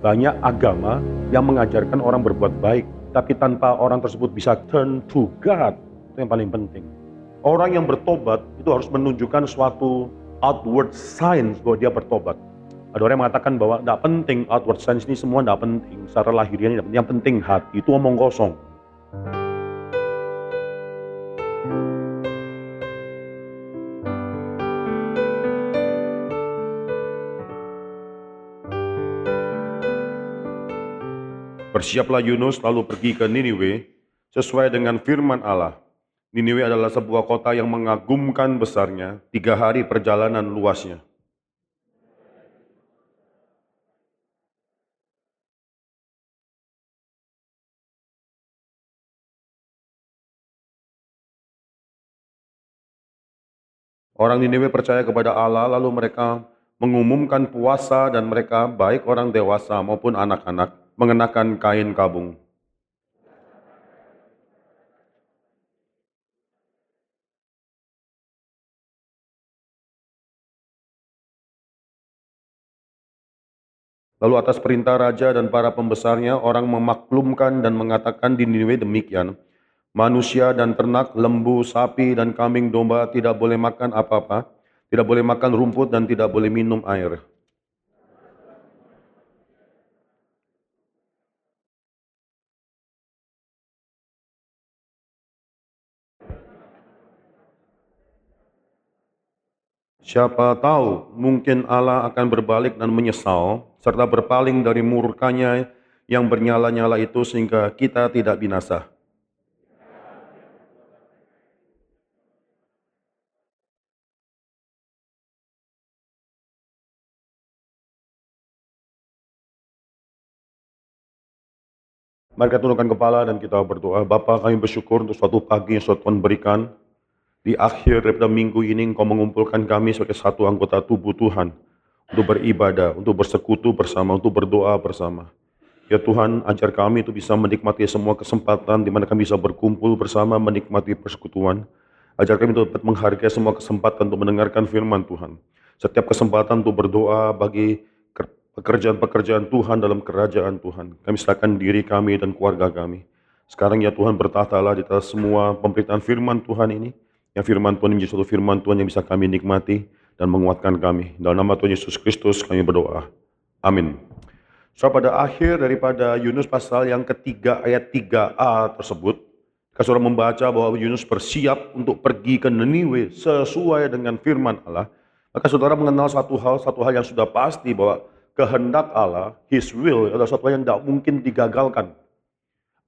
Banyak agama yang mengajarkan orang berbuat baik, tapi tanpa orang tersebut bisa turn to God. Itu yang paling penting. Orang yang bertobat itu harus menunjukkan suatu outward signs bahwa dia bertobat. Ada orang yang mengatakan bahwa tidak penting outward signs ini semua tidak penting. Secara lahiriah ini Yang penting hati itu omong kosong. Bersiaplah Yunus lalu pergi ke Niniwe sesuai dengan firman Allah. Niniwe adalah sebuah kota yang mengagumkan besarnya, tiga hari perjalanan luasnya. Orang Niniwe percaya kepada Allah, lalu mereka mengumumkan puasa dan mereka baik orang dewasa maupun anak-anak mengenakan kain kabung. Lalu atas perintah raja dan para pembesarnya, orang memaklumkan dan mengatakan di Niniwe demikian, manusia dan ternak, lembu, sapi, dan kambing domba tidak boleh makan apa-apa, tidak boleh makan rumput dan tidak boleh minum air. Siapa tahu mungkin Allah akan berbalik dan menyesal serta berpaling dari murkanya yang bernyala-nyala itu sehingga kita tidak binasa. Mari kita tundukkan kepala dan kita berdoa. Bapa kami bersyukur untuk suatu pagi yang Tuhan berikan. Di akhir daripada minggu ini engkau mengumpulkan kami sebagai satu anggota tubuh Tuhan untuk beribadah, untuk bersekutu bersama, untuk berdoa bersama. Ya Tuhan, ajar kami itu bisa menikmati semua kesempatan di mana kami bisa berkumpul bersama menikmati persekutuan. Ajar kami untuk dapat menghargai semua kesempatan untuk mendengarkan firman Tuhan. Setiap kesempatan untuk berdoa bagi pekerjaan-pekerjaan Tuhan dalam kerajaan Tuhan. Kami serahkan diri kami dan keluarga kami. Sekarang ya Tuhan bertahtalah di atas semua pemberitaan firman Tuhan ini. Yang firman Tuhan menjadi suatu firman Tuhan yang bisa kami nikmati dan menguatkan kami. Dalam nama Tuhan Yesus Kristus kami berdoa. Amin. So pada akhir daripada Yunus pasal yang ketiga ayat 3a tersebut, sudah membaca bahwa Yunus bersiap untuk pergi ke Niniwe sesuai dengan firman Allah. Maka saudara mengenal satu hal, satu hal yang sudah pasti bahwa kehendak Allah, His will adalah sesuatu yang tidak mungkin digagalkan.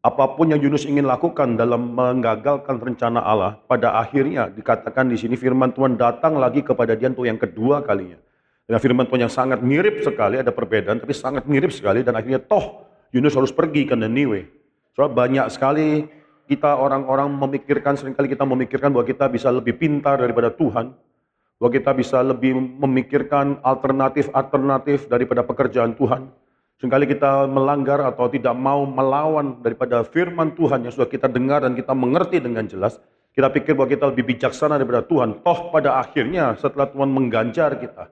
Apa pun yang Yunus ingin lakukan dalam menggagalkan rencana Allah, pada akhirnya dikatakan di sini firman Tuhan datang lagi kepada dia untuk yang kedua kalinya. Dengan firman Tuhan yang sangat mirip sekali, ada perbedaan, tapi sangat mirip sekali, dan akhirnya toh Yunus harus pergi ke Niniwe. Soal banyak sekali kita orang-orang memikirkan, sering kali kita memikirkan bahwa kita bisa lebih pintar daripada Tuhan, bahwa kita bisa lebih memikirkan alternatif-alternatif daripada pekerjaan Tuhan. Seringkali kita melanggar atau tidak mau melawan daripada firman Tuhan yang sudah kita dengar dan kita mengerti dengan jelas. Kita pikir bahwa kita lebih bijaksana daripada Tuhan. Toh pada akhirnya setelah Tuhan mengganjar kita.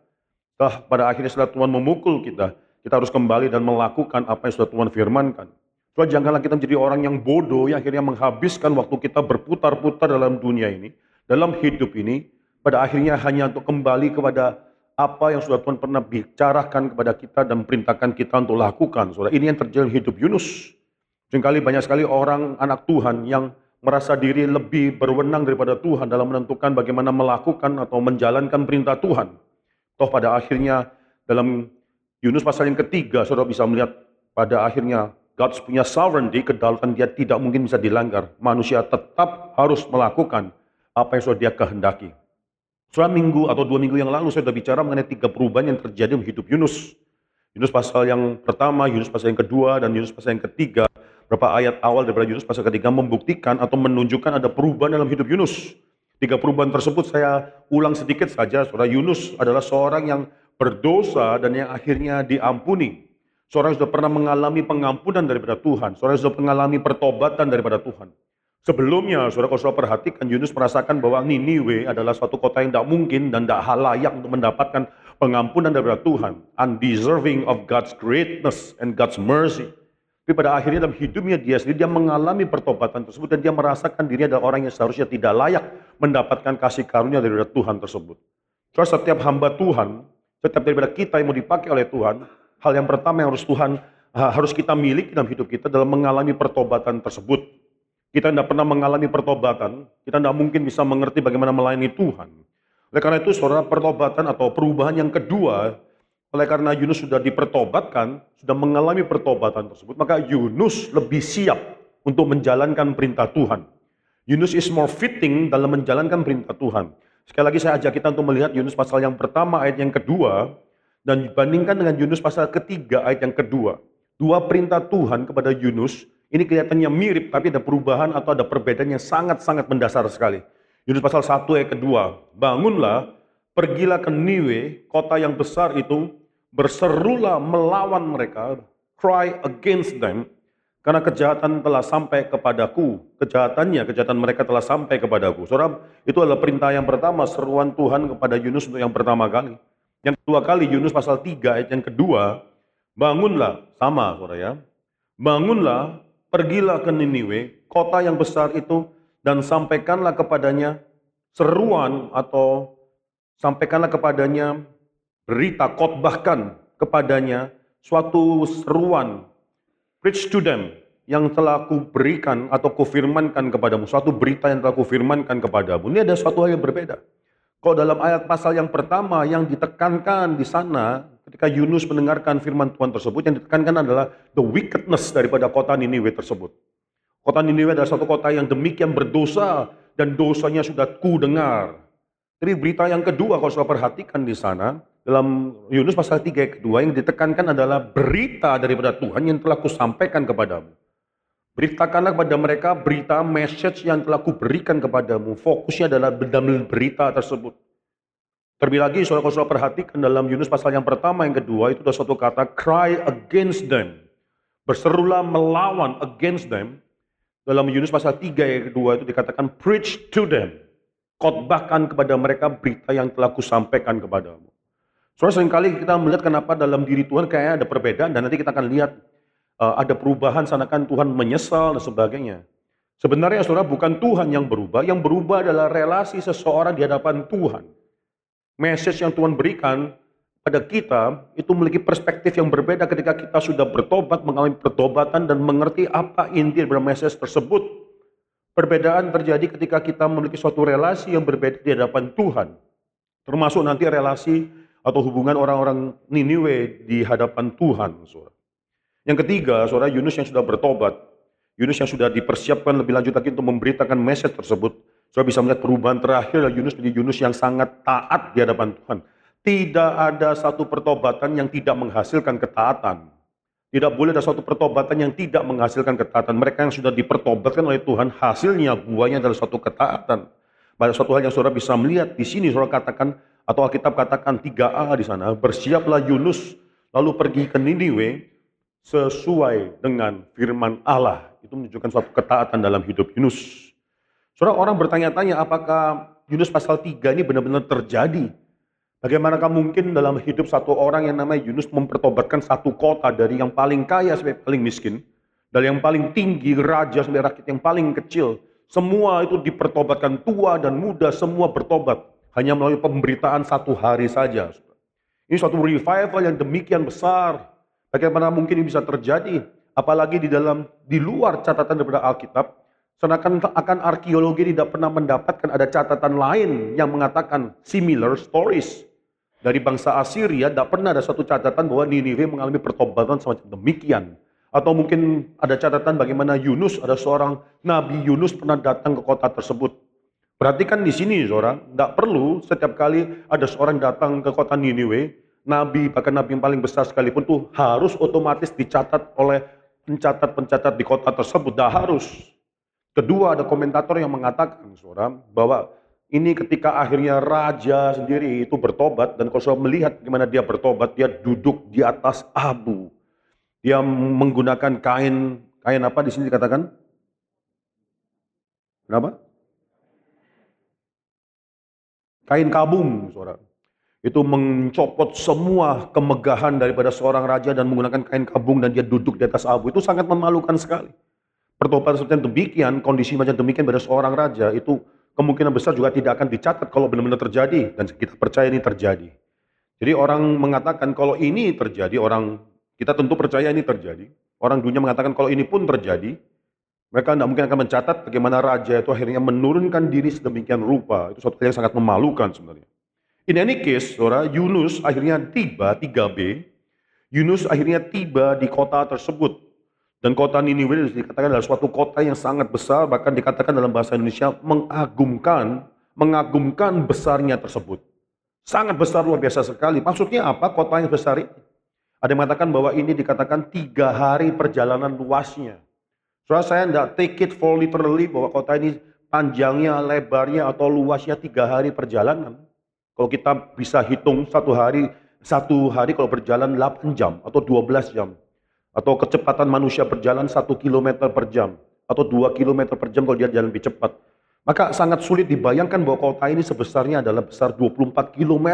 Toh pada akhirnya setelah Tuhan memukul kita. Kita harus kembali dan melakukan apa yang sudah Tuhan firmankan. So, janganlah kita menjadi orang yang bodoh yang akhirnya menghabiskan waktu kita berputar-putar dalam dunia ini. Dalam hidup ini. Pada akhirnya hanya untuk kembali kepada apa yang sudah Tuhan pernah bicarakan kepada kita dan perintahkan kita untuk lakukan. Saudara, ini yang terjadi hidup Yunus. Seringkali banyak sekali orang anak Tuhan yang merasa diri lebih berwenang daripada Tuhan dalam menentukan bagaimana melakukan atau menjalankan perintah Tuhan. Toh pada akhirnya dalam Yunus pasal yang ketiga, saudara bisa melihat pada akhirnya God punya sovereignty, kedaulatan dia tidak mungkin bisa dilanggar. Manusia tetap harus melakukan apa yang sudah dia kehendaki. Selama minggu atau dua minggu yang lalu saya sudah bicara mengenai tiga perubahan yang terjadi dalam hidup Yunus. Yunus pasal yang pertama, Yunus pasal yang kedua, dan Yunus pasal yang ketiga. Berapa ayat awal daripada Yunus pasal ketiga membuktikan atau menunjukkan ada perubahan dalam hidup Yunus. Tiga perubahan tersebut saya ulang sedikit saja. Saudara Yunus adalah seorang yang berdosa dan yang akhirnya diampuni. Seorang yang sudah pernah mengalami pengampunan daripada Tuhan. Seorang yang sudah mengalami pertobatan daripada Tuhan. Sebelumnya, saudara kalau saudara perhatikan, Yunus merasakan bahwa Niniwe adalah suatu kota yang tidak mungkin dan tidak halayak untuk mendapatkan pengampunan daripada Tuhan, undeserving of God's greatness and God's mercy. Tapi pada akhirnya dalam hidupnya dia sendiri, dia mengalami pertobatan tersebut dan dia merasakan dirinya adalah orang yang seharusnya tidak layak mendapatkan kasih karunia daripada Tuhan tersebut. Soalnya setiap hamba Tuhan, setiap daripada kita yang mau dipakai oleh Tuhan, hal yang pertama yang harus Tuhan harus kita miliki dalam hidup kita dalam mengalami pertobatan tersebut. Kita tidak pernah mengalami pertobatan, kita tidak mungkin bisa mengerti bagaimana melayani Tuhan. Oleh karena itu, saudara, pertobatan atau perubahan yang kedua oleh karena Yunus sudah dipertobatkan, sudah mengalami pertobatan tersebut, maka Yunus lebih siap untuk menjalankan perintah Tuhan. Yunus is more fitting dalam menjalankan perintah Tuhan. Sekali lagi saya ajak kita untuk melihat Yunus pasal yang pertama ayat yang kedua dan dibandingkan dengan Yunus pasal ketiga ayat yang kedua. Dua perintah Tuhan kepada Yunus ini kelihatannya mirip tapi ada perubahan atau ada perbedaan yang sangat-sangat mendasar sekali. Yunus pasal 1 ayat kedua, bangunlah, pergilah ke Niwe, kota yang besar itu, berserulah melawan mereka, cry against them, karena kejahatan telah sampai kepadaku. Kejahatannya, kejahatan mereka telah sampai kepadaku. Saudara, itu adalah perintah yang pertama, seruan Tuhan kepada Yunus untuk yang pertama kali. Yang kedua kali, Yunus pasal 3 ayat yang kedua, bangunlah, sama saudara ya, bangunlah, pergilah ke Niniwe, kota yang besar itu, dan sampaikanlah kepadanya seruan atau sampaikanlah kepadanya berita, khotbahkan kepadanya suatu seruan, preach to them, yang telah kuberikan atau kufirmankan kepadamu, suatu berita yang telah kufirmankan kepadamu. Ini ada suatu hal yang berbeda. Kalau dalam ayat pasal yang pertama yang ditekankan di sana, ketika Yunus mendengarkan firman Tuhan tersebut, yang ditekankan adalah the wickedness daripada kota Niniwe tersebut. Kota Niniwe adalah satu kota yang demikian berdosa dan dosanya sudah ku dengar. Jadi berita yang kedua kalau sudah perhatikan di sana, dalam Yunus pasal 3 ayat kedua yang ditekankan adalah berita daripada Tuhan yang telah kusampaikan kepadamu. Beritakanlah kepada mereka berita message yang telah kuberikan kepadamu. Fokusnya adalah dalam berita tersebut. Terlebih lagi, saudara kalau perhatikan dalam Yunus pasal yang pertama, yang kedua, itu ada suatu kata, cry against them. Berserulah melawan against them. Dalam Yunus pasal 3 ayat kedua itu dikatakan, preach to them khotbahkan kepada mereka berita yang telah kusampaikan kepadamu. Soalnya sering kali kita melihat kenapa dalam diri Tuhan kayak ada perbedaan dan nanti kita akan lihat uh, ada perubahan sanakan Tuhan menyesal dan sebagainya. Sebenarnya saudara bukan Tuhan yang berubah, yang berubah adalah relasi seseorang di hadapan Tuhan. Message yang Tuhan berikan pada kita itu memiliki perspektif yang berbeda ketika kita sudah bertobat, mengalami pertobatan dan mengerti apa inti dari message tersebut. Perbedaan terjadi ketika kita memiliki suatu relasi yang berbeda di hadapan Tuhan. Termasuk nanti relasi atau hubungan orang-orang Niniwe di hadapan Tuhan. Saudara. Yang ketiga, saudara Yunus yang sudah bertobat, Yunus yang sudah dipersiapkan lebih lanjut lagi untuk memberitakan message tersebut. Saudara bisa melihat perubahan terakhir Yunus menjadi Yunus yang sangat taat di hadapan Tuhan. Tidak ada satu pertobatan yang tidak menghasilkan ketaatan. Tidak boleh ada suatu pertobatan yang tidak menghasilkan ketaatan. Mereka yang sudah dipertobatkan oleh Tuhan, hasilnya buahnya adalah suatu ketaatan. Pada suatu hal yang saudara bisa melihat di sini saudara katakan atau Alkitab katakan 3A di sana, bersiaplah Yunus lalu pergi ke Niniwe sesuai dengan firman Allah. Itu menunjukkan suatu ketaatan dalam hidup Yunus. Saudara orang bertanya-tanya apakah Yunus pasal 3 ini benar-benar terjadi Bagaimanakah mungkin dalam hidup satu orang yang namanya Yunus mempertobatkan satu kota dari yang paling kaya sampai paling miskin, dari yang paling tinggi raja sampai rakyat yang paling kecil, semua itu dipertobatkan tua dan muda semua bertobat hanya melalui pemberitaan satu hari saja. Ini suatu revival yang demikian besar. Bagaimana mungkin ini bisa terjadi? Apalagi di dalam di luar catatan daripada Alkitab, sedangkan akan arkeologi tidak pernah mendapatkan ada catatan lain yang mengatakan similar stories dari bangsa Assyria tidak pernah ada satu catatan bahwa Niniwe mengalami pertobatan semacam demikian. Atau mungkin ada catatan bagaimana Yunus, ada seorang Nabi Yunus pernah datang ke kota tersebut. Perhatikan di sini, saudara, tidak perlu setiap kali ada seorang datang ke kota Niniwe, Nabi, bahkan Nabi yang paling besar sekalipun tuh harus otomatis dicatat oleh pencatat-pencatat di kota tersebut. Tidak harus. Kedua, ada komentator yang mengatakan, saudara, bahwa ini ketika akhirnya raja sendiri itu bertobat dan kalau melihat bagaimana dia bertobat, dia duduk di atas abu. Dia menggunakan kain kain apa di sini dikatakan? Kenapa? Kain kabung, saudara. itu mencopot semua kemegahan daripada seorang raja dan menggunakan kain kabung dan dia duduk di atas abu. Itu sangat memalukan sekali. Pertobatan seperti demikian, kondisi macam demikian pada seorang raja itu kemungkinan besar juga tidak akan dicatat kalau benar-benar terjadi dan kita percaya ini terjadi. Jadi orang mengatakan kalau ini terjadi, orang kita tentu percaya ini terjadi. Orang dunia mengatakan kalau ini pun terjadi, mereka tidak mungkin akan mencatat bagaimana raja itu akhirnya menurunkan diri sedemikian rupa. Itu suatu hal yang sangat memalukan sebenarnya. In any case, saudara, Yunus akhirnya tiba, 3B, Yunus akhirnya tiba di kota tersebut. Dan kota Niniwe dikatakan adalah suatu kota yang sangat besar, bahkan dikatakan dalam bahasa Indonesia mengagumkan, mengagumkan besarnya tersebut. Sangat besar, luar biasa sekali. Maksudnya apa kota yang besar ini? Ada yang mengatakan bahwa ini dikatakan tiga hari perjalanan luasnya. Soalnya saya tidak take it for literally bahwa kota ini panjangnya, lebarnya, atau luasnya tiga hari perjalanan. Kalau kita bisa hitung satu hari, satu hari kalau berjalan 8 jam atau 12 jam. Atau kecepatan manusia berjalan 1 km per jam. Atau 2 km per jam kalau dia jalan lebih cepat. Maka sangat sulit dibayangkan bahwa kota ini sebesarnya adalah besar 24 km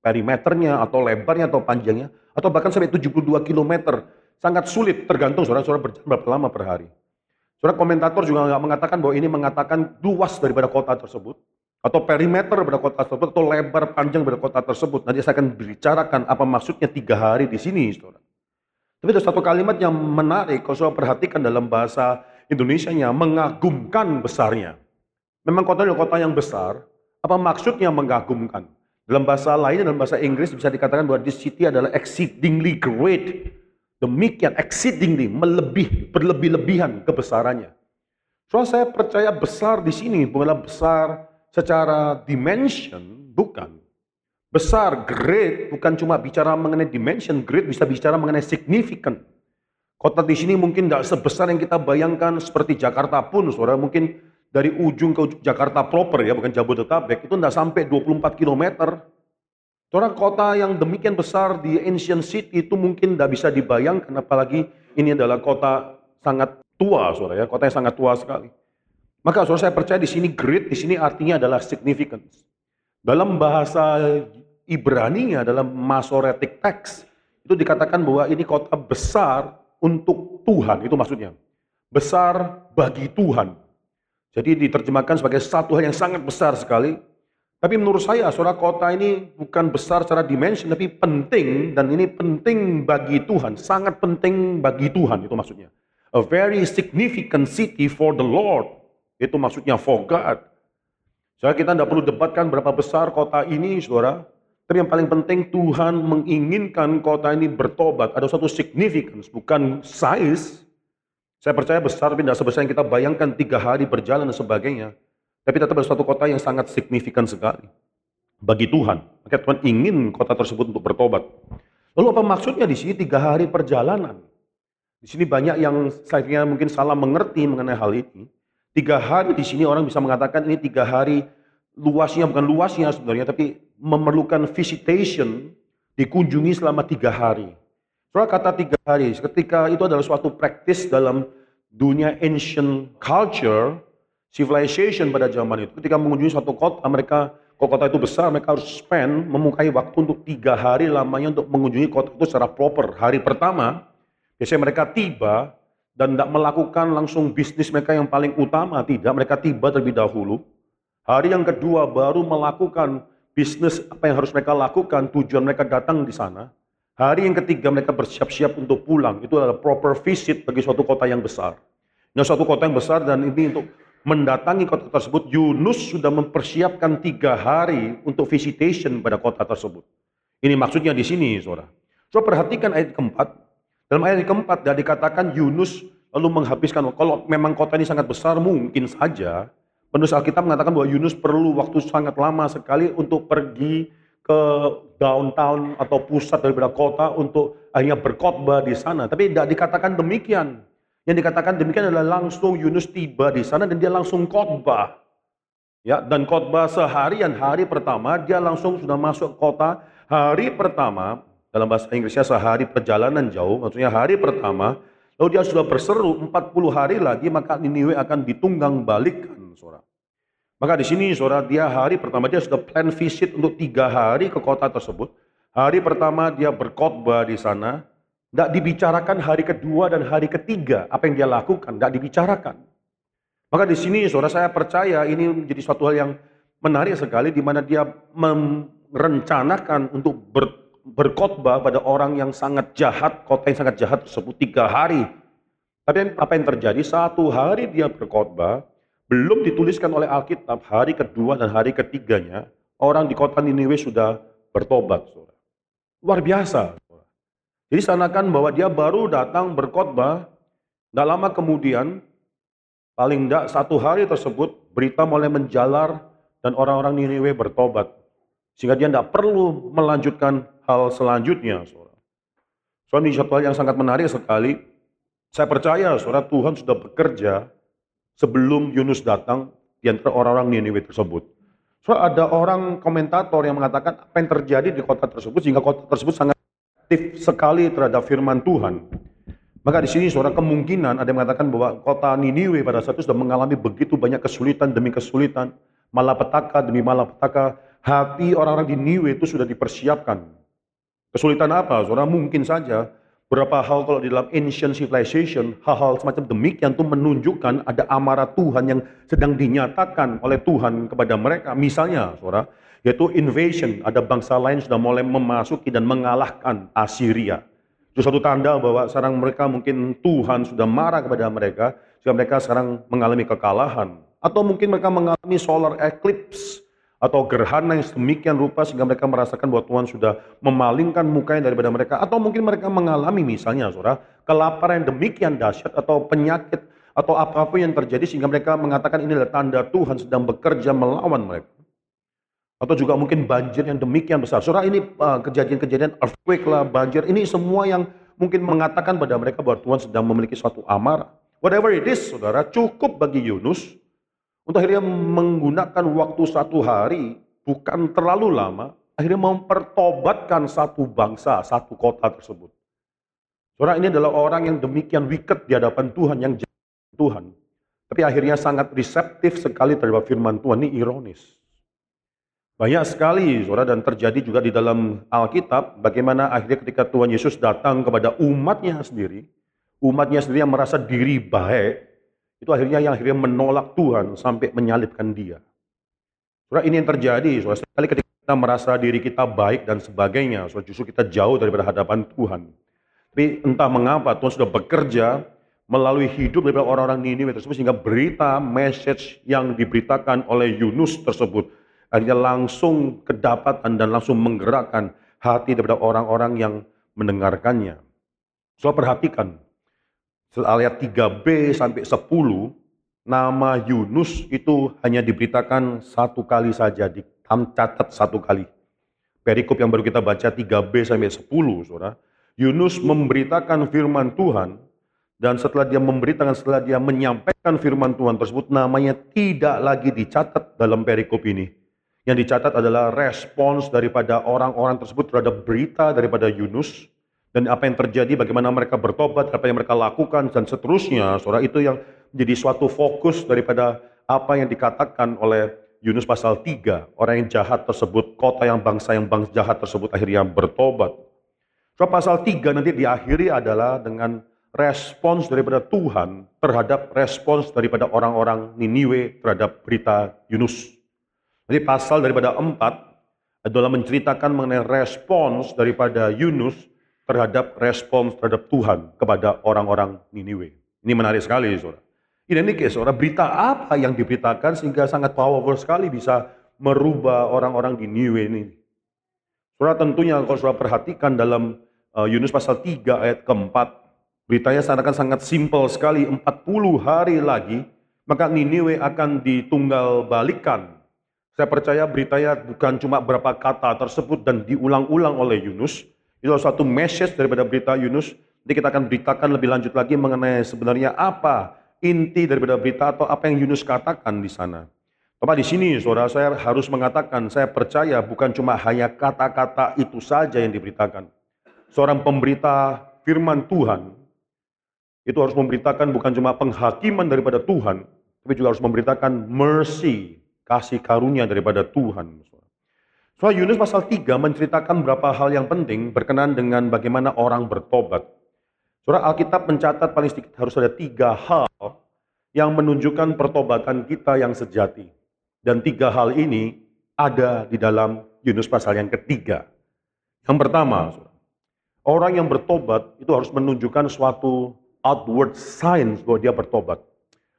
perimeternya atau lebarnya atau panjangnya. Atau bahkan sampai 72 km. Sangat sulit tergantung saudara-saudara berjalan berapa lama per hari. Saudara komentator juga nggak mengatakan bahwa ini mengatakan luas daripada kota tersebut atau perimeter pada kota tersebut atau lebar panjang pada kota tersebut. Nanti saya akan bicarakan apa maksudnya tiga hari di sini, saudara. Tapi ada satu kalimat yang menarik kalau saudara perhatikan dalam bahasa Indonesia-nya mengagumkan besarnya. Memang kota adalah kota yang besar. Apa maksudnya mengagumkan? Dalam bahasa lain, dalam bahasa Inggris bisa dikatakan bahwa this city adalah exceedingly great. Demikian exceedingly, melebih, berlebih-lebihan kebesarannya. Soalnya saya percaya besar di sini bukanlah besar secara dimension, bukan. Besar, great, bukan cuma bicara mengenai dimension, great bisa bicara mengenai significant. Kota di sini mungkin tidak sebesar yang kita bayangkan seperti Jakarta pun, saudara. Mungkin dari ujung ke ujung, Jakarta proper ya, bukan Jabodetabek, itu tidak sampai 24 km. Seorang kota yang demikian besar di ancient city itu mungkin tidak bisa dibayangkan, apalagi ini adalah kota sangat tua, saudara ya, kota yang sangat tua sekali. Maka saudara saya percaya di sini great, di sini artinya adalah significance. Dalam bahasa Ibrani dalam Masoretic text, itu dikatakan bahwa ini kota besar untuk Tuhan, itu maksudnya. Besar bagi Tuhan. Jadi diterjemahkan sebagai satu hal yang sangat besar sekali. Tapi menurut saya, saudara kota ini bukan besar secara dimensi, tapi penting, dan ini penting bagi Tuhan, sangat penting bagi Tuhan, itu maksudnya. A very significant city for the Lord. Itu maksudnya for God. Saya kita tidak perlu debatkan berapa besar kota ini, saudara. Tapi yang paling penting Tuhan menginginkan kota ini bertobat. Ada satu significance, bukan size. Saya percaya besar, tapi tidak sebesar yang kita bayangkan tiga hari berjalan dan sebagainya. Tapi tetap ada suatu kota yang sangat signifikan sekali. Bagi Tuhan. Maka Tuhan ingin kota tersebut untuk bertobat. Lalu apa maksudnya di sini tiga hari perjalanan? Di sini banyak yang saya mungkin salah mengerti mengenai hal ini. Tiga hari di sini orang bisa mengatakan ini tiga hari luasnya bukan luasnya sebenarnya, tapi memerlukan visitation dikunjungi selama tiga hari. Soal kata tiga hari, ketika itu adalah suatu praktis dalam dunia ancient culture, civilization pada zaman itu. Ketika mengunjungi suatu kota, mereka kalau kota itu besar, mereka harus spend memukai waktu untuk tiga hari lamanya untuk mengunjungi kota itu secara proper. Hari pertama, biasanya mereka tiba, dan tidak melakukan langsung bisnis mereka yang paling utama, tidak. Mereka tiba terlebih dahulu. Hari yang kedua baru melakukan bisnis apa yang harus mereka lakukan, tujuan mereka datang di sana. Hari yang ketiga mereka bersiap-siap untuk pulang. Itu adalah proper visit bagi suatu kota yang besar. Nah, suatu kota yang besar dan ini untuk mendatangi kota tersebut, Yunus sudah mempersiapkan tiga hari untuk visitation pada kota tersebut. Ini maksudnya di sini, saudara. Saudara perhatikan ayat keempat. Dalam ayat keempat, dan dikatakan Yunus lalu menghabiskan, kalau memang kota ini sangat besar, mungkin saja penulis Alkitab mengatakan bahwa Yunus perlu waktu sangat lama sekali untuk pergi ke downtown atau pusat daripada kota untuk akhirnya berkhotbah di sana. Tapi tidak dikatakan demikian. Yang dikatakan demikian adalah langsung Yunus tiba di sana dan dia langsung khotbah. Ya, dan khotbah seharian hari pertama dia langsung sudah masuk kota. Hari pertama dalam bahasa Inggrisnya sehari perjalanan jauh, maksudnya hari pertama, lalu dia sudah berseru 40 hari lagi, maka Niniwe akan ditunggang balikkan, saudara. Maka di sini saudara, dia hari pertama dia sudah plan visit untuk tiga hari ke kota tersebut. Hari pertama dia berkhotbah di sana. Tidak dibicarakan hari kedua dan hari ketiga apa yang dia lakukan, tidak dibicarakan. Maka di sini saudara saya percaya ini menjadi suatu hal yang menarik sekali di mana dia merencanakan untuk ber, berkhotbah pada orang yang sangat jahat, kota yang sangat jahat tersebut tiga hari. Tapi apa yang terjadi? Satu hari dia berkhotbah, belum dituliskan oleh Alkitab, hari kedua dan hari ketiganya, orang di kota Niniwe sudah bertobat. Luar biasa. Jadi sanakan bahwa dia baru datang berkhotbah, tidak lama kemudian, paling tidak satu hari tersebut, berita mulai menjalar dan orang-orang Niniwe bertobat. Sehingga dia tidak perlu melanjutkan hal selanjutnya. Saudara. So, ini satu hal yang sangat menarik sekali. Saya percaya, saudara, Tuhan sudah bekerja sebelum Yunus datang di antara orang-orang Niniwe tersebut. So ada orang komentator yang mengatakan apa yang terjadi di kota tersebut sehingga kota tersebut sangat aktif sekali terhadap firman Tuhan. Maka di sini seorang kemungkinan ada yang mengatakan bahwa kota Niniwe pada saat itu sudah mengalami begitu banyak kesulitan demi kesulitan, malapetaka demi malapetaka, hati orang-orang di Niniwe itu sudah dipersiapkan. Kesulitan apa? Saudara mungkin saja Berapa hal kalau di dalam ancient civilization, hal-hal semacam demikian itu menunjukkan ada amarah Tuhan yang sedang dinyatakan oleh Tuhan kepada mereka. Misalnya, saudara, yaitu invasion. Ada bangsa lain sudah mulai memasuki dan mengalahkan Assyria. Itu satu tanda bahwa sekarang mereka mungkin Tuhan sudah marah kepada mereka, sehingga mereka sekarang mengalami kekalahan. Atau mungkin mereka mengalami solar eclipse, atau gerhana yang sedemikian rupa sehingga mereka merasakan bahwa Tuhan sudah memalingkan mukanya daripada mereka. Atau mungkin mereka mengalami misalnya saudara kelaparan yang demikian dahsyat atau penyakit atau apa pun yang terjadi sehingga mereka mengatakan ini adalah tanda Tuhan sedang bekerja melawan mereka. Atau juga mungkin banjir yang demikian besar. Saudara ini uh, kejadian-kejadian earthquake lah banjir. Ini semua yang mungkin mengatakan pada mereka bahwa Tuhan sedang memiliki suatu amarah. Whatever it is saudara cukup bagi Yunus untuk akhirnya menggunakan waktu satu hari, bukan terlalu lama, akhirnya mempertobatkan satu bangsa, satu kota tersebut. Saudara ini adalah orang yang demikian wicked di hadapan Tuhan, yang jahat Tuhan. Tapi akhirnya sangat reseptif sekali terhadap firman Tuhan, ini ironis. Banyak sekali, saudara, dan terjadi juga di dalam Alkitab, bagaimana akhirnya ketika Tuhan Yesus datang kepada umatnya sendiri, umatnya sendiri yang merasa diri baik, itu akhirnya yang akhirnya menolak Tuhan sampai menyalibkan dia. Saudara, ini yang terjadi. Saudara, sekali ketika kita merasa diri kita baik dan sebagainya, saudara, justru kita jauh daripada hadapan Tuhan. Tapi entah mengapa Tuhan sudah bekerja melalui hidup daripada orang-orang Niniwe tersebut sehingga berita, message yang diberitakan oleh Yunus tersebut akhirnya langsung kedapatan dan langsung menggerakkan hati daripada orang-orang yang mendengarkannya. So perhatikan, ayat 3b sampai 10, nama Yunus itu hanya diberitakan satu kali saja, dicatat satu kali. Perikop yang baru kita baca 3b sampai 10, saudara. Yunus memberitakan firman Tuhan, dan setelah dia memberitakan, setelah dia menyampaikan firman Tuhan tersebut, namanya tidak lagi dicatat dalam perikop ini. Yang dicatat adalah respons daripada orang-orang tersebut terhadap berita daripada Yunus, dan apa yang terjadi, bagaimana mereka bertobat, apa yang mereka lakukan, dan seterusnya. Saudara, itu yang menjadi suatu fokus daripada apa yang dikatakan oleh Yunus pasal 3. Orang yang jahat tersebut, kota yang bangsa yang bangsa jahat tersebut akhirnya bertobat. So, pasal 3 nanti diakhiri adalah dengan respons daripada Tuhan terhadap respons daripada orang-orang Niniwe terhadap berita Yunus. Jadi pasal daripada 4 adalah menceritakan mengenai respons daripada Yunus terhadap respons terhadap Tuhan kepada orang-orang Niniwe. Ini menarik sekali, saudara. Ini nih, saudara, berita apa yang diberitakan sehingga sangat powerful sekali bisa merubah orang-orang di Niniwe ini. Saudara tentunya kalau saudara perhatikan dalam uh, Yunus pasal 3 ayat keempat, beritanya seakan sangat simpel sekali, 40 hari lagi, maka Niniwe akan ditunggal balikan. Saya percaya beritanya bukan cuma berapa kata tersebut dan diulang-ulang oleh Yunus, itu satu message daripada berita Yunus. Nanti kita akan beritakan lebih lanjut lagi mengenai sebenarnya apa inti daripada berita atau apa yang Yunus katakan di sana. Bapak di sini saudara saya harus mengatakan, saya percaya bukan cuma hanya kata-kata itu saja yang diberitakan. Seorang pemberita firman Tuhan, itu harus memberitakan bukan cuma penghakiman daripada Tuhan, tapi juga harus memberitakan mercy, kasih karunia daripada Tuhan. Soal Yunus pasal 3 menceritakan beberapa hal yang penting berkenan dengan bagaimana orang bertobat. Surah Alkitab mencatat paling sedikit harus ada tiga hal yang menunjukkan pertobatan kita yang sejati. Dan tiga hal ini ada di dalam Yunus pasal yang ketiga. Yang pertama, orang yang bertobat itu harus menunjukkan suatu outward signs bahwa dia bertobat.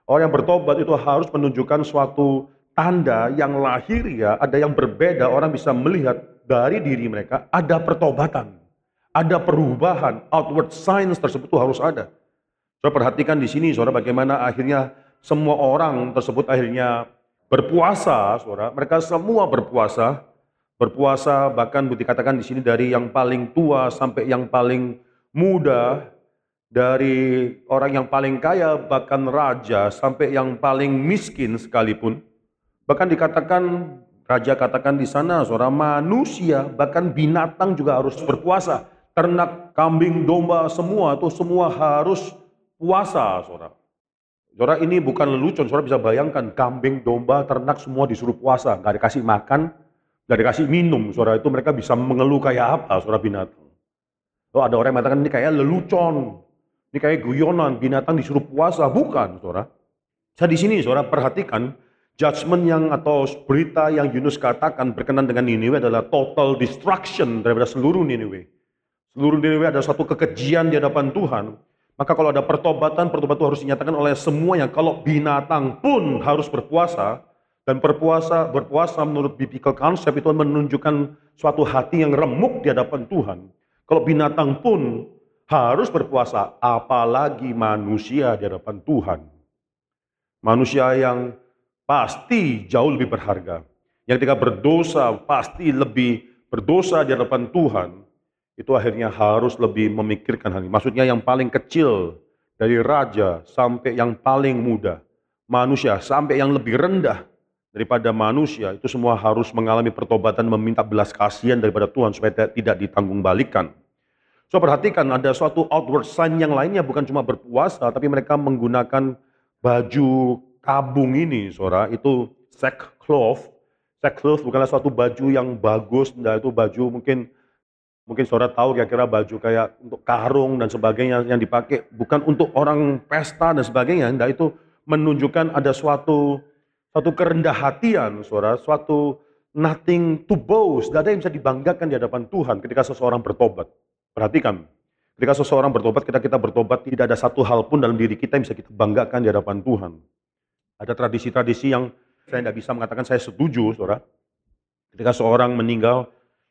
Orang yang bertobat itu harus menunjukkan suatu tanda yang lahir ya, ada yang berbeda, orang bisa melihat dari diri mereka ada pertobatan. Ada perubahan, outward signs tersebut itu harus ada. Saudara perhatikan di sini, saudara bagaimana akhirnya semua orang tersebut akhirnya berpuasa, saudara. Mereka semua berpuasa, berpuasa bahkan dikatakan di sini dari yang paling tua sampai yang paling muda, dari orang yang paling kaya bahkan raja sampai yang paling miskin sekalipun. Bahkan dikatakan raja katakan di sana saudara manusia bahkan binatang juga harus berpuasa ternak, kambing, domba, semua itu semua harus puasa, saudara. Saudara ini bukan lelucon, saudara bisa bayangkan kambing, domba, ternak semua disuruh puasa, nggak dikasih makan, nggak dikasih minum, saudara itu mereka bisa mengeluh kayak apa, saudara binatang. Oh, ada orang yang mengatakan ini kayak lelucon, ini kayak guyonan, binatang disuruh puasa, bukan, saudara. Saya di sini, saudara perhatikan judgment yang atau berita yang Yunus katakan berkenan dengan Niniwe adalah total destruction daripada seluruh Niniwe. Seluruh diri ada suatu kekejian di hadapan Tuhan. Maka kalau ada pertobatan, pertobatan itu harus dinyatakan oleh semuanya. Kalau binatang pun harus berpuasa, dan berpuasa, berpuasa menurut biblical concept itu menunjukkan suatu hati yang remuk di hadapan Tuhan. Kalau binatang pun harus berpuasa, apalagi manusia di hadapan Tuhan. Manusia yang pasti jauh lebih berharga. Yang ketika berdosa pasti lebih berdosa di hadapan Tuhan itu akhirnya harus lebih memikirkan hal ini. Maksudnya yang paling kecil dari raja sampai yang paling muda, manusia sampai yang lebih rendah daripada manusia itu semua harus mengalami pertobatan meminta belas kasihan daripada Tuhan supaya tidak ditanggung balikan. So perhatikan ada suatu outward sign yang lainnya bukan cuma berpuasa tapi mereka menggunakan baju kabung ini, saudara, itu sackcloth. Sackcloth bukanlah suatu baju yang bagus, nah itu baju mungkin Mungkin saudara tahu kira-kira baju kayak untuk karung dan sebagainya yang dipakai bukan untuk orang pesta dan sebagainya. Nah itu menunjukkan ada suatu suatu kerendah hatian, saudara, suatu nothing to boast. Tidak ada yang bisa dibanggakan di hadapan Tuhan ketika seseorang bertobat. Perhatikan, ketika seseorang bertobat, kita kita bertobat, tidak ada satu hal pun dalam diri kita yang bisa kita banggakan di hadapan Tuhan. Ada tradisi-tradisi yang saya tidak bisa mengatakan saya setuju, saudara. Ketika seorang meninggal,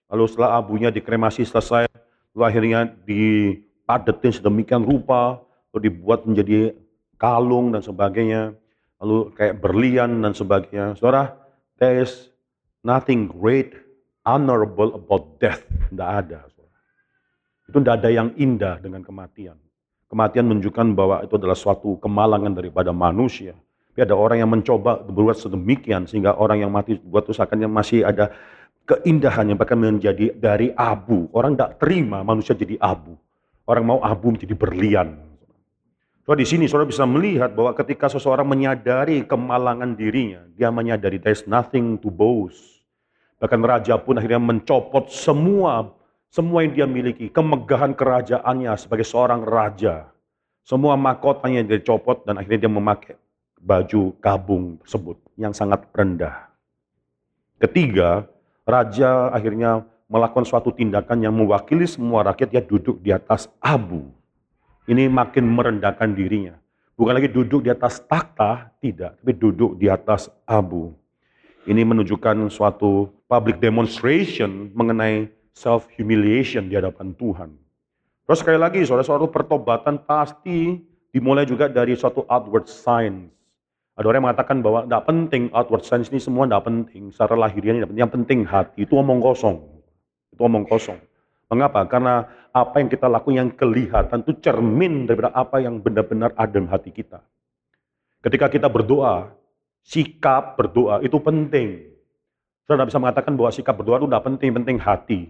Lalu setelah abunya dikremasi selesai, lalu akhirnya dipadetin sedemikian rupa, lalu dibuat menjadi kalung dan sebagainya, lalu kayak berlian dan sebagainya. Saudara, there is nothing great, honorable about death. Tidak ada. Saudara. Itu tidak ada yang indah dengan kematian. Kematian menunjukkan bahwa itu adalah suatu kemalangan daripada manusia. Tapi ada orang yang mencoba berbuat sedemikian sehingga orang yang mati buat usahakannya masih ada keindahannya bahkan menjadi dari abu. Orang tidak terima manusia jadi abu. Orang mau abu menjadi berlian. So, di sini saudara bisa melihat bahwa ketika seseorang menyadari kemalangan dirinya, dia menyadari there's nothing to boast. Bahkan raja pun akhirnya mencopot semua semua yang dia miliki, kemegahan kerajaannya sebagai seorang raja. Semua mahkotanya dicopot dan akhirnya dia memakai baju kabung tersebut yang sangat rendah. Ketiga, raja akhirnya melakukan suatu tindakan yang mewakili semua rakyat, dia duduk di atas abu. Ini makin merendahkan dirinya. Bukan lagi duduk di atas takhta, tidak, tapi duduk di atas abu. Ini menunjukkan suatu public demonstration mengenai self-humiliation di hadapan Tuhan. Terus sekali lagi, suatu pertobatan pasti dimulai juga dari suatu outward signs. Ada orang yang mengatakan bahwa tidak penting outward signs ini semua tidak penting. Secara lahiriah ini Yang penting hati. Itu omong kosong. Itu omong kosong. Mengapa? Karena apa yang kita lakukan yang kelihatan itu cermin daripada apa yang benar-benar ada dalam hati kita. Ketika kita berdoa, sikap berdoa itu penting. Saya tidak bisa mengatakan bahwa sikap berdoa itu tidak penting, penting hati.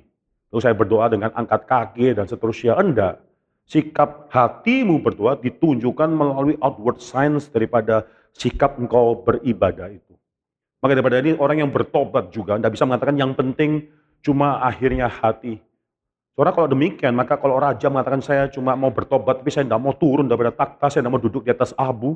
Lalu saya berdoa dengan angkat kaki dan seterusnya. Enggak. Sikap hatimu berdoa ditunjukkan melalui outward signs daripada sikap engkau beribadah itu. Maka daripada ini orang yang bertobat juga, tidak bisa mengatakan yang penting cuma akhirnya hati. Soalnya kalau demikian, maka kalau raja mengatakan saya cuma mau bertobat, tapi saya tidak mau turun daripada takhta, saya tidak mau duduk di atas abu,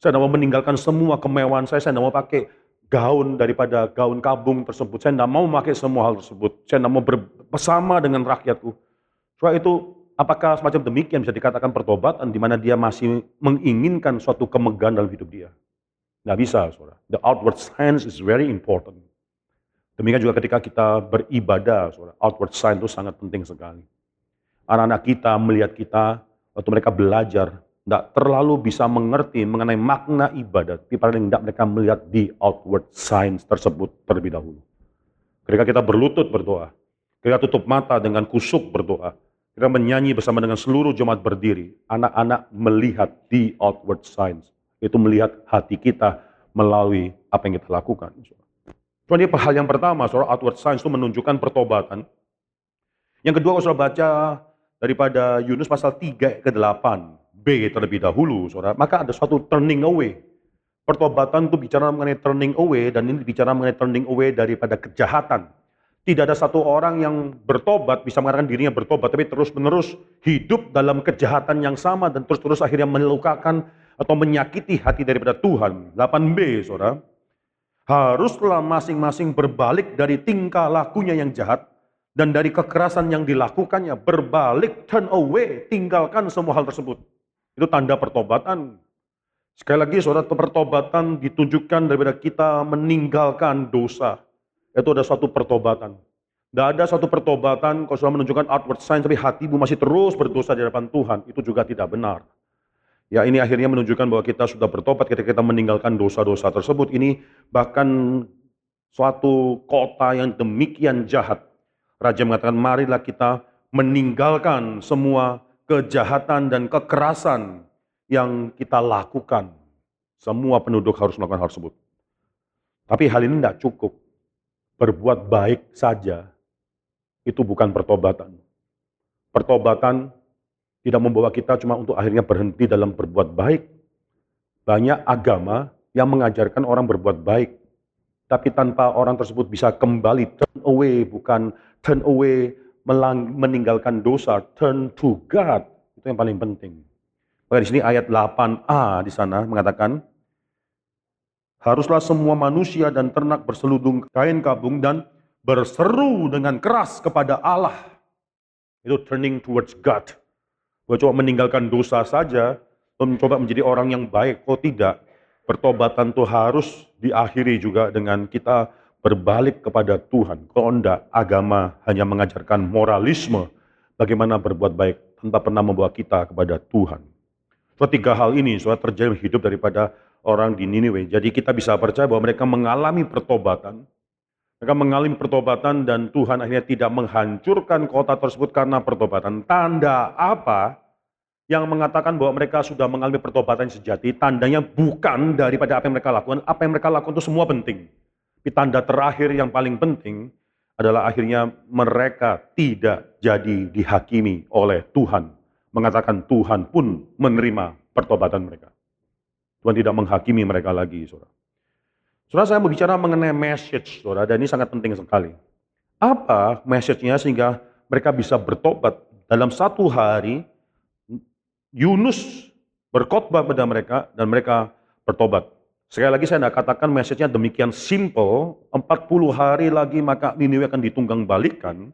saya tidak mau meninggalkan semua kemewahan saya, saya tidak mau pakai gaun daripada gaun kabung tersebut, saya tidak mau memakai semua hal tersebut, saya tidak mau bersama dengan rakyatku. Soalnya itu, apakah semacam demikian bisa dikatakan pertobatan, di mana dia masih menginginkan suatu kemegahan dalam hidup dia? Nggak bisa, saudara. The outward signs is very important. Demikian juga ketika kita beribadah, saudara. Outward sign itu sangat penting sekali. Anak-anak kita melihat kita, waktu mereka belajar, tidak terlalu bisa mengerti mengenai makna ibadat, tapi paling tidak mereka melihat di outward signs tersebut terlebih dahulu. Ketika kita berlutut berdoa, ketika tutup mata dengan kusuk berdoa, kita menyanyi bersama dengan seluruh jemaat berdiri, anak-anak melihat di outward signs. Itu melihat hati kita melalui apa yang kita lakukan. Cuma ini hal yang pertama, soal outward signs itu menunjukkan pertobatan. Yang kedua, kalau saudara baca daripada Yunus pasal 3 ke 8, B terlebih dahulu, saudara, maka ada suatu turning away. Pertobatan itu bicara mengenai turning away, dan ini bicara mengenai turning away daripada kejahatan. Tidak ada satu orang yang bertobat, bisa mengatakan dirinya bertobat, tapi terus-menerus hidup dalam kejahatan yang sama, dan terus-terus akhirnya melukakan atau menyakiti hati daripada Tuhan. 8b, saudara. Haruslah masing-masing berbalik dari tingkah lakunya yang jahat dan dari kekerasan yang dilakukannya berbalik turn away tinggalkan semua hal tersebut. Itu tanda pertobatan. Sekali lagi saudara pertobatan ditunjukkan daripada kita meninggalkan dosa itu ada suatu pertobatan tidak ada suatu pertobatan kalau sudah menunjukkan outward sign tapi hatimu masih terus berdosa di hadapan Tuhan itu juga tidak benar Ya ini akhirnya menunjukkan bahwa kita sudah bertobat ketika kita meninggalkan dosa-dosa tersebut. Ini bahkan suatu kota yang demikian jahat. Raja mengatakan marilah kita meninggalkan semua kejahatan dan kekerasan yang kita lakukan. Semua penduduk harus melakukan hal tersebut. Tapi hal ini tidak cukup. Berbuat baik saja itu bukan pertobatan. Pertobatan tidak membawa kita cuma untuk akhirnya berhenti dalam berbuat baik. Banyak agama yang mengajarkan orang berbuat baik. Tapi tanpa orang tersebut bisa kembali turn away, bukan turn away meninggalkan dosa, turn to God. Itu yang paling penting. Maka di sini ayat 8a di sana mengatakan, Haruslah semua manusia dan ternak berseludung kain kabung dan berseru dengan keras kepada Allah. Itu turning towards God. Gue coba meninggalkan dosa saja, mencoba menjadi orang yang baik. Kok tidak? Pertobatan itu harus diakhiri juga dengan kita berbalik kepada Tuhan. Kalau enggak, agama hanya mengajarkan moralisme, bagaimana berbuat baik tanpa pernah membawa kita kepada Tuhan. So, tiga hal ini soal terjadi hidup daripada orang di Niniwe. Jadi kita bisa percaya bahwa mereka mengalami pertobatan, mereka mengalami pertobatan dan Tuhan akhirnya tidak menghancurkan kota tersebut karena pertobatan. Tanda apa yang mengatakan bahwa mereka sudah mengalami pertobatan sejati, tandanya bukan daripada apa yang mereka lakukan. Apa yang mereka lakukan itu semua penting. Tapi tanda terakhir yang paling penting adalah akhirnya mereka tidak jadi dihakimi oleh Tuhan. Mengatakan Tuhan pun menerima pertobatan mereka. Tuhan tidak menghakimi mereka lagi, saudara. Saudara saya mau bicara mengenai message, saudara, dan ini sangat penting sekali. Apa message-nya sehingga mereka bisa bertobat dalam satu hari Yunus berkhotbah pada mereka dan mereka bertobat. Sekali lagi saya tidak katakan message-nya demikian simple, 40 hari lagi maka Niniwe akan ditunggang balikan.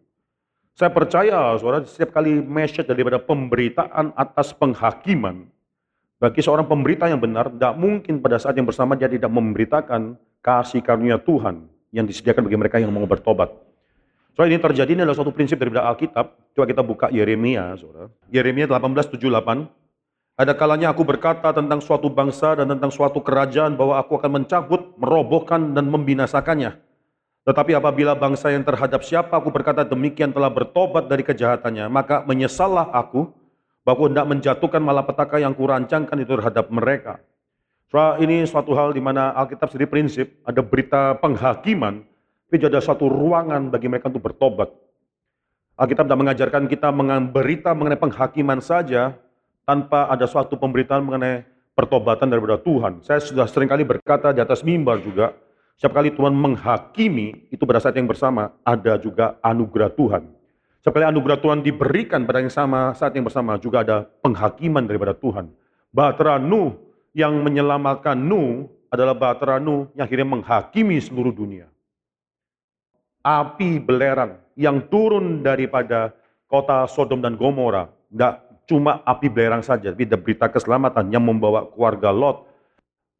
Saya percaya, saudara, setiap kali message daripada pemberitaan atas penghakiman, bagi seorang pemberita yang benar, tidak mungkin pada saat yang bersama dia tidak memberitakan kasih karunia Tuhan yang disediakan bagi mereka yang mau bertobat. So ini terjadi ini adalah suatu prinsip dari Alkitab. Coba kita buka Yeremia, saudara. Yeremia 18:78. Ada kalanya aku berkata tentang suatu bangsa dan tentang suatu kerajaan bahwa aku akan mencabut, merobohkan dan membinasakannya. Tetapi apabila bangsa yang terhadap siapa aku berkata demikian telah bertobat dari kejahatannya, maka menyesallah aku bahwa tidak menjatuhkan malapetaka yang kurancangkan itu terhadap mereka. So, ini suatu hal di mana Alkitab sendiri prinsip, ada berita penghakiman, tapi ada suatu ruangan bagi mereka untuk bertobat. Alkitab tidak mengajarkan kita berita mengenai penghakiman saja, tanpa ada suatu pemberitaan mengenai pertobatan daripada Tuhan. Saya sudah sering kali berkata di atas mimbar juga, Setiap kali Tuhan menghakimi, itu pada saat yang bersama ada juga anugerah Tuhan. Setiap kali anugerah Tuhan diberikan pada yang sama, saat yang bersama juga ada penghakiman daripada Tuhan. Bahtera Nuh yang menyelamatkan Nuh adalah Bahtera Nuh yang akhirnya menghakimi seluruh dunia. Api belerang yang turun daripada kota Sodom dan Gomora, tidak cuma api belerang saja, tapi ada berita keselamatan yang membawa keluarga Lot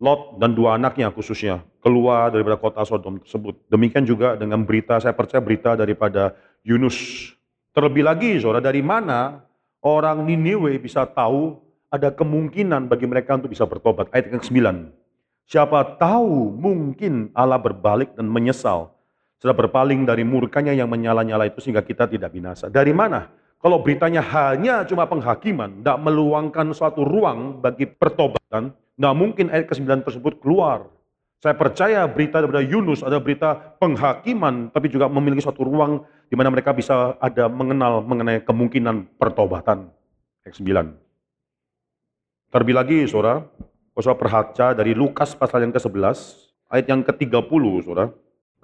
Lot dan dua anaknya khususnya keluar daripada kota Sodom tersebut. Demikian juga dengan berita, saya percaya berita daripada Yunus. Terlebih lagi, saudara, dari mana orang Niniwe bisa tahu ada kemungkinan bagi mereka untuk bisa bertobat. Ayat yang ke-9. Siapa tahu mungkin Allah berbalik dan menyesal. Setelah berpaling dari murkanya yang menyala-nyala itu sehingga kita tidak binasa. Dari mana? Kalau beritanya hanya cuma penghakiman, tidak meluangkan suatu ruang bagi pertobatan, Nggak mungkin ayat ke-9 tersebut keluar. Saya percaya berita daripada Yunus ada berita penghakiman, tapi juga memiliki suatu ruang di mana mereka bisa ada mengenal mengenai kemungkinan pertobatan. Ayat 9. Terlebih lagi, saudara, saudara perhaca dari Lukas pasal yang ke-11, ayat yang ke-30, saudara.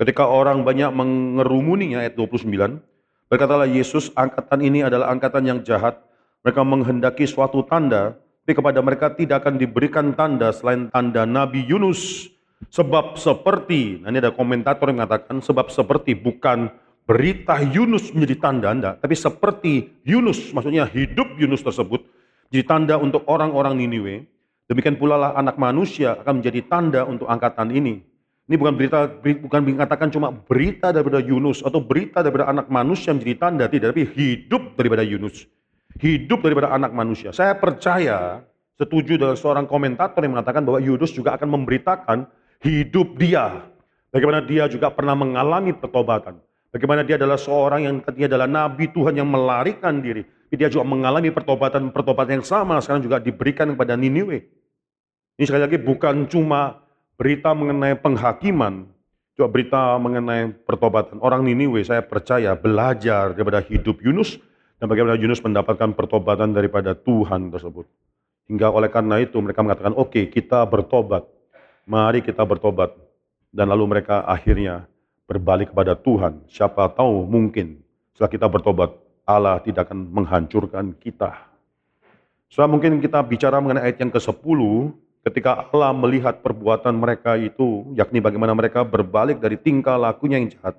Ketika orang banyak mengerumuninya, ayat 29, berkatalah Yesus, angkatan ini adalah angkatan yang jahat. Mereka menghendaki suatu tanda, tapi kepada mereka tidak akan diberikan tanda selain tanda Nabi Yunus. Sebab seperti, nah ini ada komentator yang mengatakan, sebab seperti bukan berita Yunus menjadi tanda Anda, tapi seperti Yunus, maksudnya hidup Yunus tersebut, jadi tanda untuk orang-orang Niniwe. Demikian pula lah anak manusia akan menjadi tanda untuk angkatan ini. Ini bukan berita, bukan dikatakan cuma berita daripada Yunus atau berita daripada anak manusia menjadi tanda, tidak, tapi hidup daripada Yunus hidup daripada anak manusia. Saya percaya, setuju dengan seorang komentator yang mengatakan bahwa Yunus juga akan memberitakan hidup dia. Bagaimana dia juga pernah mengalami pertobatan. Bagaimana dia adalah seorang yang tadinya adalah nabi Tuhan yang melarikan diri. Dia juga mengalami pertobatan-pertobatan yang sama sekarang juga diberikan kepada Niniwe. Ini sekali lagi bukan cuma berita mengenai penghakiman, juga berita mengenai pertobatan. Orang Niniwe saya percaya belajar daripada hidup Yunus dan bagaimana Yunus mendapatkan pertobatan daripada Tuhan tersebut. Hingga oleh karena itu mereka mengatakan, oke okay, kita bertobat. Mari kita bertobat. Dan lalu mereka akhirnya berbalik kepada Tuhan. Siapa tahu mungkin setelah kita bertobat, Allah tidak akan menghancurkan kita. Setelah mungkin kita bicara mengenai ayat yang ke-10, ketika Allah melihat perbuatan mereka itu, yakni bagaimana mereka berbalik dari tingkah lakunya yang jahat,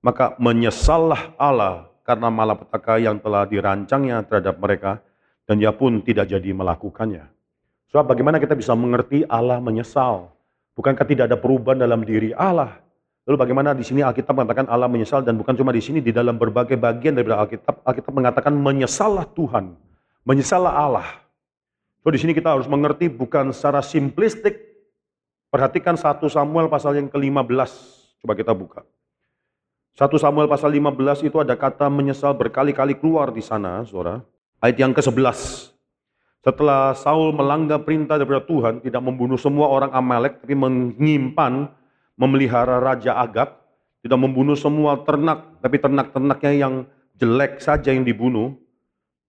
maka menyesallah Allah karena malapetaka yang telah dirancangnya terhadap mereka dan dia pun tidak jadi melakukannya. Sebab bagaimana kita bisa mengerti Allah menyesal? Bukankah tidak ada perubahan dalam diri Allah? Lalu bagaimana di sini Alkitab mengatakan Allah menyesal dan bukan cuma di sini di dalam berbagai bagian dari Alkitab Alkitab mengatakan menyesallah Tuhan, menyesallah Allah. So di sini kita harus mengerti bukan secara simplistik. Perhatikan 1 Samuel pasal yang ke-15. Coba kita buka. 1 Samuel pasal 15 itu ada kata menyesal berkali-kali keluar di sana, saudara. Ayat yang ke-11. Setelah Saul melanggar perintah daripada Tuhan, tidak membunuh semua orang Amalek, tapi menyimpan, memelihara Raja Agag, tidak membunuh semua ternak, tapi ternak-ternaknya yang jelek saja yang dibunuh.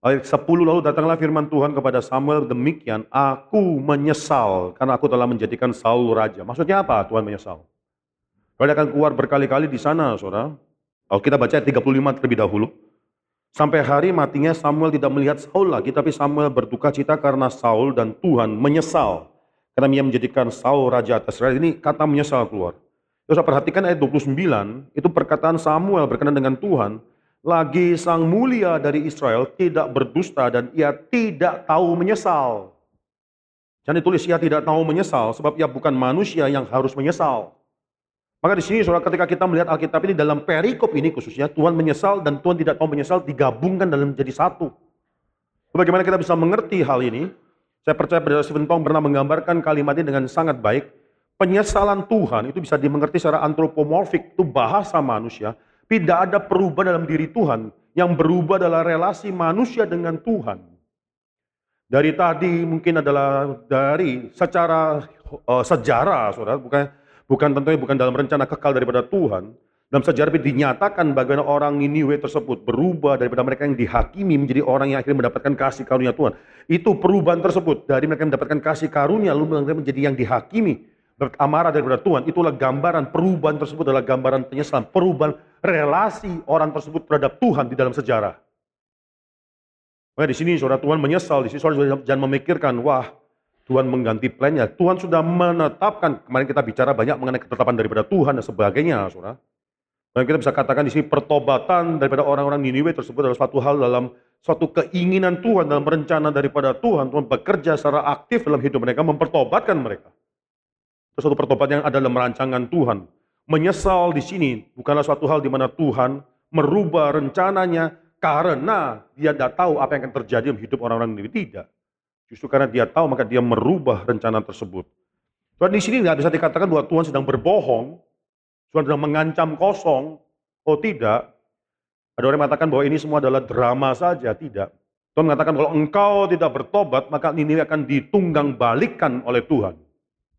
Ayat 10 lalu datanglah firman Tuhan kepada Samuel demikian, aku menyesal karena aku telah menjadikan Saul raja. Maksudnya apa Tuhan menyesal? Dia akan keluar berkali-kali di sana, saudara. Kalau kita baca ayat 35 terlebih dahulu. Sampai hari matinya Samuel tidak melihat Saul lagi, tapi Samuel berduka cita karena Saul dan Tuhan menyesal. Karena ia menjadikan Saul raja atas Israel. Ini kata menyesal keluar. Terus perhatikan ayat 29, itu perkataan Samuel berkenan dengan Tuhan. Lagi sang mulia dari Israel tidak berdusta dan ia tidak tahu menyesal. Jangan ditulis ia tidak tahu menyesal, sebab ia bukan manusia yang harus menyesal. Maka di sini saudara ketika kita melihat Alkitab ini dalam perikop ini khususnya Tuhan menyesal dan Tuhan tidak tahu menyesal digabungkan dalam menjadi satu. Bagaimana kita bisa mengerti hal ini? Saya percaya Saudara Stephen Tong pernah menggambarkan kalimat ini dengan sangat baik. Penyesalan Tuhan itu bisa dimengerti secara antropomorfik, itu bahasa manusia. Tidak ada perubahan dalam diri Tuhan. Yang berubah adalah relasi manusia dengan Tuhan. Dari tadi mungkin adalah dari secara uh, sejarah, saudara, bukan Bukan tentunya bukan dalam rencana kekal daripada Tuhan. Dalam sejarah dinyatakan bagaimana orang Niniwe tersebut berubah daripada mereka yang dihakimi menjadi orang yang akhirnya mendapatkan kasih karunia Tuhan. Itu perubahan tersebut dari mereka yang mendapatkan kasih karunia lalu mereka menjadi yang dihakimi. amarah daripada Tuhan, itulah gambaran perubahan tersebut adalah gambaran penyesalan, perubahan relasi orang tersebut terhadap Tuhan di dalam sejarah. Maka di sini saudara Tuhan menyesal, di sini saudara jangan memikirkan, wah Tuhan mengganti plannya. Tuhan sudah menetapkan, kemarin kita bicara banyak mengenai ketetapan daripada Tuhan dan sebagainya, saudara. Dan kita bisa katakan di sini pertobatan daripada orang-orang Niniwe tersebut adalah suatu hal dalam suatu keinginan Tuhan dalam rencana daripada Tuhan. Tuhan bekerja secara aktif dalam hidup mereka, mempertobatkan mereka. Itu suatu pertobatan yang ada dalam rancangan Tuhan. Menyesal di sini bukanlah suatu hal di mana Tuhan merubah rencananya karena dia tidak tahu apa yang akan terjadi dalam hidup orang-orang ini. Tidak. Justru karena dia tahu maka dia merubah rencana tersebut. Tuhan di sini nggak bisa dikatakan bahwa Tuhan sedang berbohong, Tuhan sedang mengancam kosong. Oh tidak. Ada orang yang mengatakan bahwa ini semua adalah drama saja. Tidak. Tuhan mengatakan kalau engkau tidak bertobat, maka ini akan ditunggang balikan oleh Tuhan.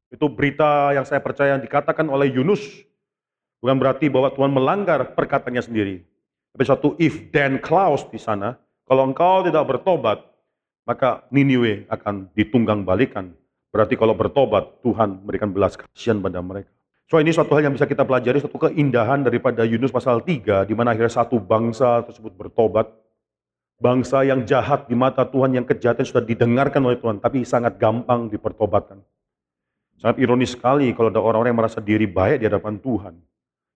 Itu berita yang saya percaya yang dikatakan oleh Yunus. Bukan berarti bahwa Tuhan melanggar perkataannya sendiri. Tapi satu if then clause di sana. Kalau engkau tidak bertobat, maka Niniwe akan ditunggang balikan. Berarti kalau bertobat, Tuhan memberikan belas kasihan pada mereka. So ini suatu hal yang bisa kita pelajari, suatu keindahan daripada Yunus pasal 3, di mana akhirnya satu bangsa tersebut bertobat. Bangsa yang jahat di mata Tuhan, yang kejahatan sudah didengarkan oleh Tuhan, tapi sangat gampang dipertobatkan. Sangat ironis sekali kalau ada orang-orang yang merasa diri baik di hadapan Tuhan.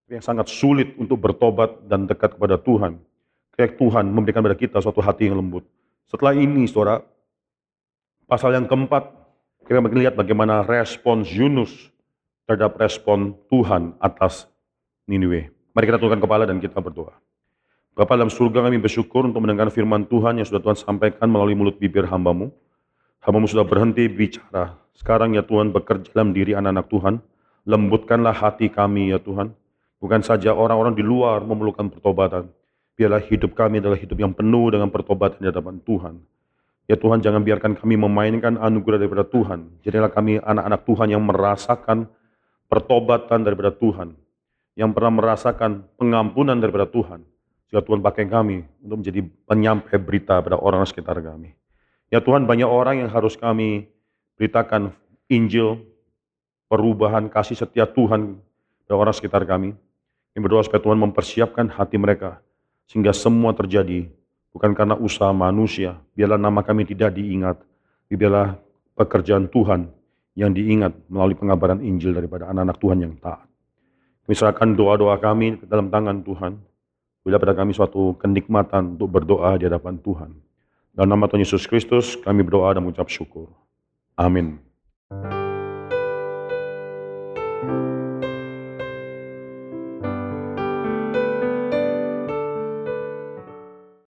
Yang sangat sulit untuk bertobat dan dekat kepada Tuhan. Kayak Tuhan memberikan kepada kita suatu hati yang lembut. Setelah ini, saudara, pasal yang keempat, kita melihat bagaimana respons Yunus terhadap respon Tuhan atas Niniwe. Mari kita tundukkan kepala dan kita berdoa. Bapa dalam surga kami bersyukur untuk mendengar firman Tuhan yang sudah Tuhan sampaikan melalui mulut bibir hambamu. Hambamu sudah berhenti bicara sekarang ya Tuhan bekerja dalam diri anak-anak Tuhan. Lembutkanlah hati kami ya Tuhan. Bukan saja orang-orang di luar memerlukan pertobatan. Biarlah hidup kami adalah hidup yang penuh dengan pertobatan di hadapan Tuhan. Ya Tuhan jangan biarkan kami memainkan anugerah daripada Tuhan. Jadilah kami anak-anak Tuhan yang merasakan pertobatan daripada Tuhan. Yang pernah merasakan pengampunan daripada Tuhan. Sehingga Tuhan pakai kami untuk menjadi penyampai berita pada orang sekitar kami. Ya Tuhan banyak orang yang harus kami beritakan Injil, perubahan kasih setia Tuhan kepada orang sekitar kami. Yang berdoa supaya Tuhan mempersiapkan hati mereka sehingga semua terjadi bukan karena usaha manusia. Biarlah nama kami tidak diingat, biarlah pekerjaan Tuhan yang diingat melalui pengabaran Injil daripada anak-anak Tuhan yang taat. Misalkan doa-doa kami dalam tangan Tuhan. Bila pada kami suatu kenikmatan untuk berdoa di hadapan Tuhan. Dalam nama Tuhan Yesus Kristus kami berdoa dan mengucap syukur. Amin.